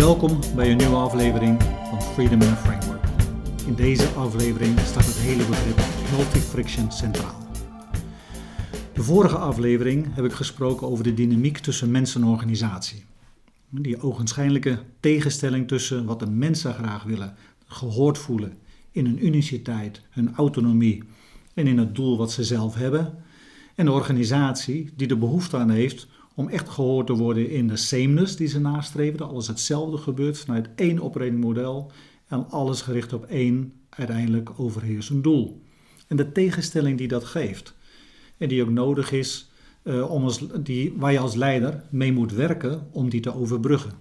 Welkom bij een nieuwe aflevering van Freedom in a Framework. In deze aflevering staat het hele begrip multi-friction centraal. De vorige aflevering heb ik gesproken over de dynamiek tussen mens en organisatie. Die ogenschijnlijke tegenstelling tussen wat de mensen graag willen, gehoord voelen in hun uniciteit, hun autonomie en in het doel wat ze zelf hebben, en de organisatie die de behoefte aan heeft om echt gehoord te worden in de sameness die ze nastreven, dat alles hetzelfde gebeurt vanuit één operating model en alles gericht op één uiteindelijk overheersend doel. En de tegenstelling die dat geeft en die ook nodig is uh, om als, die, waar je als leider mee moet werken om die te overbruggen.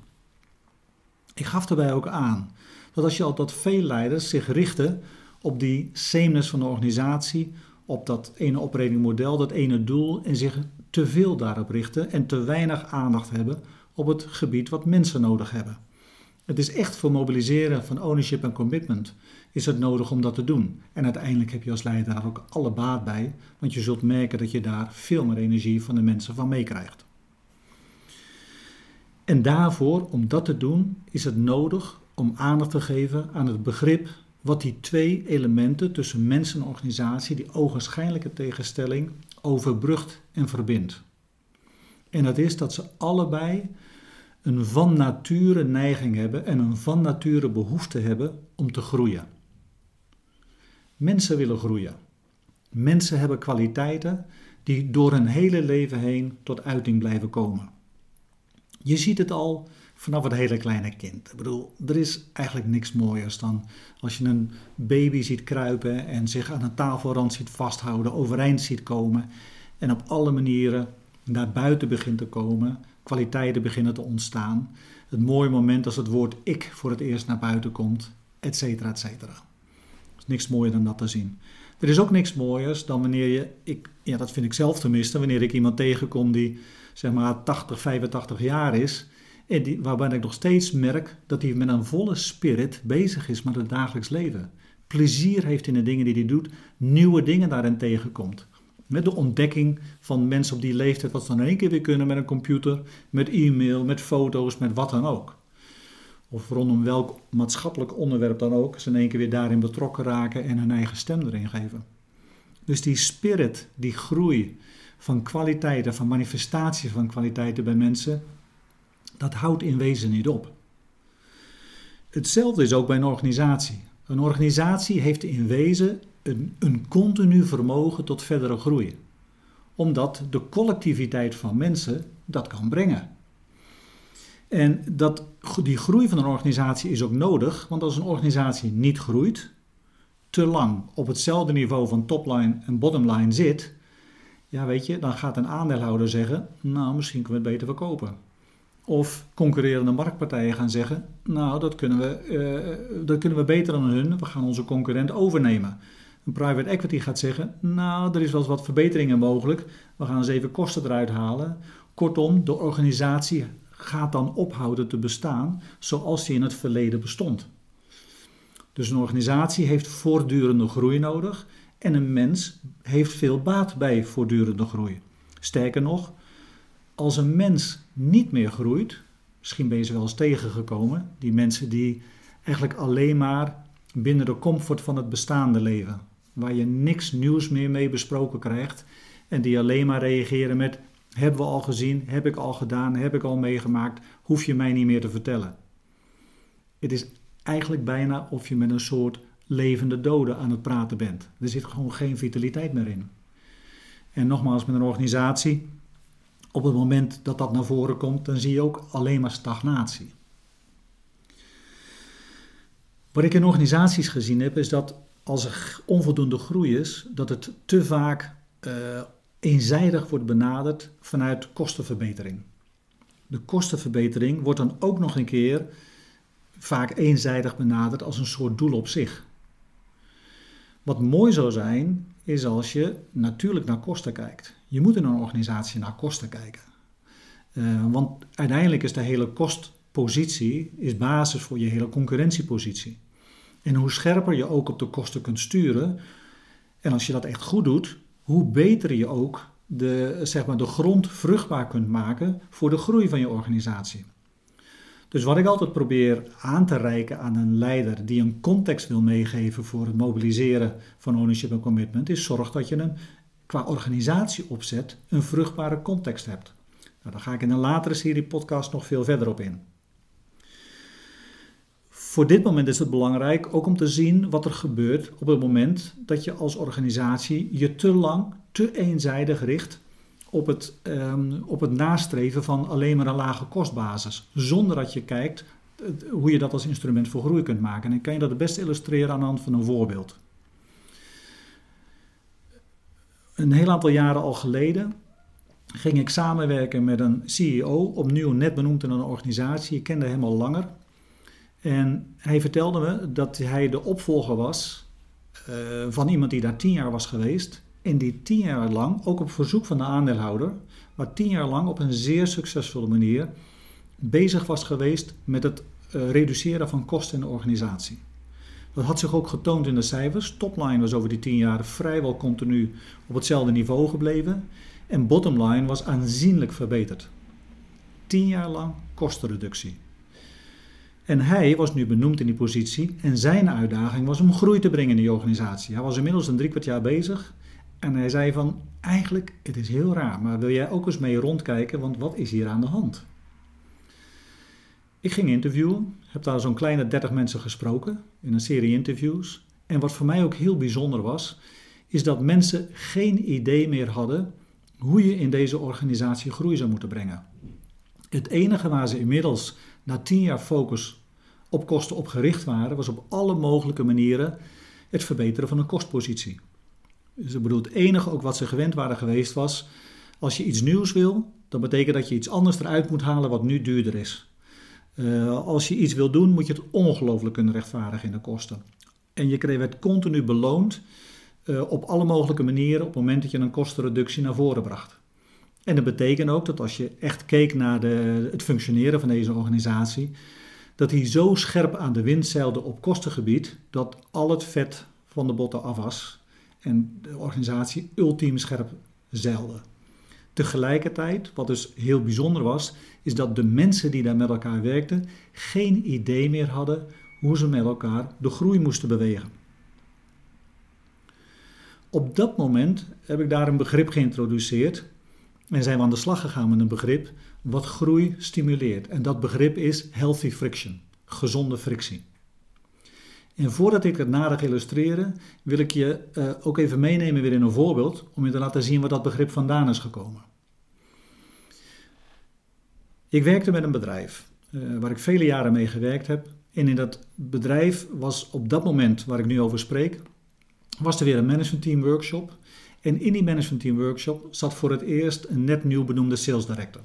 Ik gaf daarbij ook aan dat als je al dat veel leiders zich richten op die sameness van de organisatie, op dat ene operating model, dat ene doel en zich te veel daarop richten en te weinig aandacht hebben op het gebied wat mensen nodig hebben. Het is echt voor mobiliseren van ownership en commitment is het nodig om dat te doen. En uiteindelijk heb je als leider daar ook alle baat bij, want je zult merken dat je daar veel meer energie van de mensen van meekrijgt. En daarvoor, om dat te doen, is het nodig om aandacht te geven aan het begrip wat die twee elementen tussen mens en organisatie, die ogenschijnlijke tegenstelling, overbrugt en verbindt. En dat is dat ze allebei een van nature neiging hebben en een van nature behoefte hebben om te groeien. Mensen willen groeien. Mensen hebben kwaliteiten die door hun hele leven heen tot uiting blijven komen. Je ziet het al vanaf het hele kleine kind. Ik bedoel, er is eigenlijk niks mooiers dan als je een baby ziet kruipen en zich aan een tafelrand ziet vasthouden, overeind ziet komen en op alle manieren naar buiten begint te komen, kwaliteiten beginnen te ontstaan. Het mooie moment als het woord ik voor het eerst naar buiten komt, et cetera, et cetera. Er is niks mooier dan dat te zien. Er is ook niks mooiers dan wanneer je, ik, ja, dat vind ik zelf tenminste, wanneer ik iemand tegenkom die zeg maar 80, 85 jaar is en die, waarbij ik nog steeds merk dat hij met een volle spirit bezig is met het dagelijks leven. Plezier heeft in de dingen die hij doet, nieuwe dingen daarin tegenkomt. Met de ontdekking van mensen op die leeftijd, wat ze dan in één keer weer kunnen met een computer, met e-mail, met foto's, met wat dan ook. Of rondom welk maatschappelijk onderwerp dan ook, ze in één keer weer daarin betrokken raken en hun eigen stem erin geven. Dus die spirit, die groei van kwaliteiten, van manifestatie van kwaliteiten bij mensen, dat houdt in wezen niet op. Hetzelfde is ook bij een organisatie. Een organisatie heeft in wezen een, een continu vermogen tot verdere groei, omdat de collectiviteit van mensen dat kan brengen. En dat, die groei van een organisatie is ook nodig, want als een organisatie niet groeit, te lang op hetzelfde niveau van topline en bottomline zit, ja weet je, dan gaat een aandeelhouder zeggen, nou misschien kunnen we het beter verkopen. Of concurrerende marktpartijen gaan zeggen: Nou, dat kunnen, we, uh, dat kunnen we beter dan hun, we gaan onze concurrent overnemen. Een private equity gaat zeggen: Nou, er is wel eens wat verbeteringen mogelijk, we gaan eens even kosten eruit halen. Kortom, de organisatie gaat dan ophouden te bestaan zoals die in het verleden bestond. Dus een organisatie heeft voortdurende groei nodig en een mens heeft veel baat bij voortdurende groei. Sterker nog, als een mens niet meer groeit, misschien ben je ze wel eens tegengekomen, die mensen die eigenlijk alleen maar binnen de comfort van het bestaande leven, waar je niks nieuws meer mee besproken krijgt en die alleen maar reageren met hebben we al gezien, heb ik al gedaan, heb ik al meegemaakt, hoef je mij niet meer te vertellen. Het is eigenlijk bijna of je met een soort levende dode aan het praten bent. Er zit gewoon geen vitaliteit meer in. En nogmaals, met een organisatie op het moment dat dat naar voren komt, dan zie je ook alleen maar stagnatie. Wat ik in organisaties gezien heb, is dat als er onvoldoende groei is, dat het te vaak uh, eenzijdig wordt benaderd vanuit kostenverbetering. De kostenverbetering wordt dan ook nog een keer vaak eenzijdig benaderd als een soort doel op zich. Wat mooi zou zijn, is als je natuurlijk naar kosten kijkt. Je moet in een organisatie naar kosten kijken. Uh, want uiteindelijk is de hele kostpositie is basis voor je hele concurrentiepositie. En hoe scherper je ook op de kosten kunt sturen, en als je dat echt goed doet, hoe beter je ook de, zeg maar, de grond vruchtbaar kunt maken voor de groei van je organisatie. Dus wat ik altijd probeer aan te reiken aan een leider die een context wil meegeven voor het mobiliseren van ownership en commitment, is zorg dat je een qua organisatieopzet een vruchtbare context hebt. Nou, daar ga ik in een latere serie podcast nog veel verder op in. Voor dit moment is het belangrijk ook om te zien wat er gebeurt op het moment dat je als organisatie je te lang, te eenzijdig richt op het, um, op het nastreven van alleen maar een lage kostbasis. Zonder dat je kijkt hoe je dat als instrument voor groei kunt maken. En ik kan je dat het beste illustreren aan de hand van een voorbeeld. Een heel aantal jaren al geleden ging ik samenwerken met een CEO, opnieuw net benoemd in een organisatie. Ik kende hem al langer. En hij vertelde me dat hij de opvolger was uh, van iemand die daar tien jaar was geweest. En die tien jaar lang, ook op verzoek van de aandeelhouder, maar tien jaar lang op een zeer succesvolle manier bezig was geweest met het uh, reduceren van kosten in de organisatie. Dat had zich ook getoond in de cijfers. Topline was over die tien jaar vrijwel continu op hetzelfde niveau gebleven. En bottomline was aanzienlijk verbeterd. Tien jaar lang kostenreductie. En hij was nu benoemd in die positie en zijn uitdaging was om groei te brengen in die organisatie. Hij was inmiddels een drie kwart jaar bezig en hij zei van, eigenlijk, het is heel raar, maar wil jij ook eens mee rondkijken, want wat is hier aan de hand? Ik ging interviewen, heb daar zo'n kleine 30 mensen gesproken in een serie interviews. En wat voor mij ook heel bijzonder was, is dat mensen geen idee meer hadden hoe je in deze organisatie groei zou moeten brengen. Het enige waar ze inmiddels na tien jaar focus op kosten op gericht waren, was op alle mogelijke manieren het verbeteren van een kostpositie. Dus ik bedoel, het enige ook wat ze gewend waren geweest was, als je iets nieuws wil, dan betekent dat je iets anders eruit moet halen wat nu duurder is. Uh, als je iets wil doen, moet je het ongelooflijk kunnen rechtvaardigen in de kosten. En je werd continu beloond uh, op alle mogelijke manieren op het moment dat je een kostenreductie naar voren bracht. En dat betekent ook dat als je echt keek naar de, het functioneren van deze organisatie, dat hij zo scherp aan de wind zeilde op kostengebied dat al het vet van de botten af was en de organisatie ultiem scherp zeilde. Tegelijkertijd, wat dus heel bijzonder was, is dat de mensen die daar met elkaar werkten geen idee meer hadden hoe ze met elkaar de groei moesten bewegen. Op dat moment heb ik daar een begrip geïntroduceerd en zijn we aan de slag gegaan met een begrip wat groei stimuleert. En dat begrip is healthy friction, gezonde frictie. En voordat ik het nader illustreren, wil ik je uh, ook even meenemen weer in een voorbeeld om je te laten zien waar dat begrip vandaan is gekomen. Ik werkte met een bedrijf uh, waar ik vele jaren mee gewerkt heb. En in dat bedrijf was op dat moment waar ik nu over spreek, was er weer een managementteam workshop. En in die managementteam workshop zat voor het eerst een net nieuw benoemde sales director.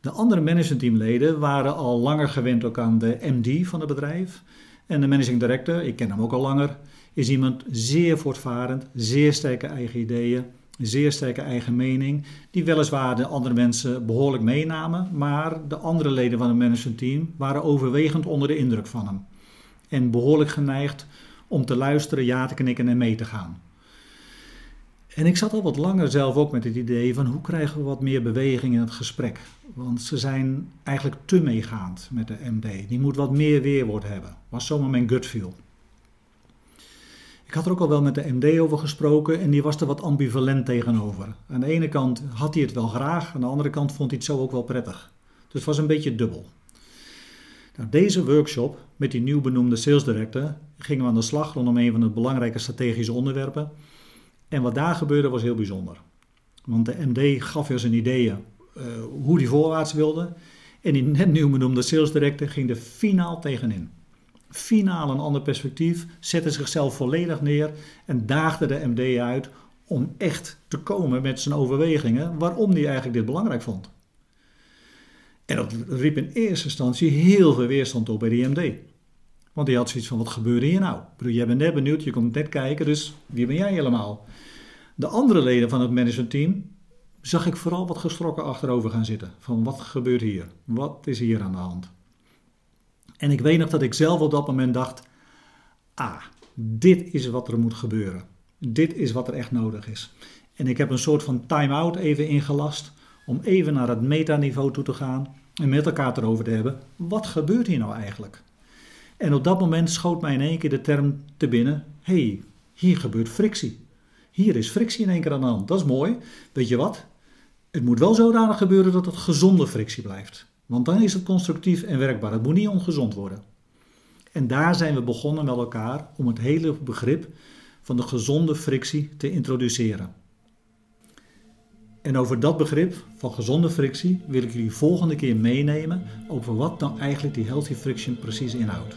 De andere managementteamleden waren al langer gewend ook aan de MD van het bedrijf. En de managing director, ik ken hem ook al langer, is iemand zeer voortvarend, zeer sterke eigen ideeën, zeer sterke eigen mening, die weliswaar de andere mensen behoorlijk meenamen, maar de andere leden van het managementteam waren overwegend onder de indruk van hem. En behoorlijk geneigd om te luisteren, ja te knikken en mee te gaan. En ik zat al wat langer zelf ook met het idee van hoe krijgen we wat meer beweging in het gesprek. Want ze zijn eigenlijk te meegaand met de MD. Die moet wat meer weerwoord hebben. Was zomaar mijn gut feel. Ik had er ook al wel met de MD over gesproken en die was er wat ambivalent tegenover. Aan de ene kant had hij het wel graag, aan de andere kant vond hij het zo ook wel prettig. Dus het was een beetje dubbel. Nou, deze workshop met die nieuw benoemde sales director gingen we aan de slag rondom een van de belangrijke strategische onderwerpen. En wat daar gebeurde was heel bijzonder. Want de MD gaf weer zijn ideeën uh, hoe die voorwaarts wilde. En die net nieuw benoemde sales director ging er finaal tegenin. Finaal een ander perspectief, zette zichzelf volledig neer en daagde de MD uit om echt te komen met zijn overwegingen waarom hij eigenlijk dit belangrijk vond. En dat riep in eerste instantie heel veel weerstand op bij de MD. Want die had zoiets van, wat gebeurde hier nou? Ik bedoel, jij bent net benieuwd, je komt net kijken, dus wie ben jij helemaal? De andere leden van het managementteam zag ik vooral wat geschrokken achterover gaan zitten. Van wat gebeurt hier? Wat is hier aan de hand? En ik weet nog dat ik zelf op dat moment dacht: ah, dit is wat er moet gebeuren. Dit is wat er echt nodig is. En ik heb een soort van time-out even ingelast om even naar het metaniveau toe te gaan En met elkaar erover te hebben, wat gebeurt hier nou eigenlijk? En op dat moment schoot mij in één keer de term te binnen, hey, hier gebeurt frictie. Hier is frictie in één keer aan de hand. Dat is mooi. Weet je wat? Het moet wel zodanig gebeuren dat het gezonde frictie blijft. Want dan is het constructief en werkbaar. Het moet niet ongezond worden. En daar zijn we begonnen met elkaar om het hele begrip van de gezonde frictie te introduceren. En over dat begrip van gezonde frictie wil ik jullie volgende keer meenemen over wat nou eigenlijk die healthy friction precies inhoudt.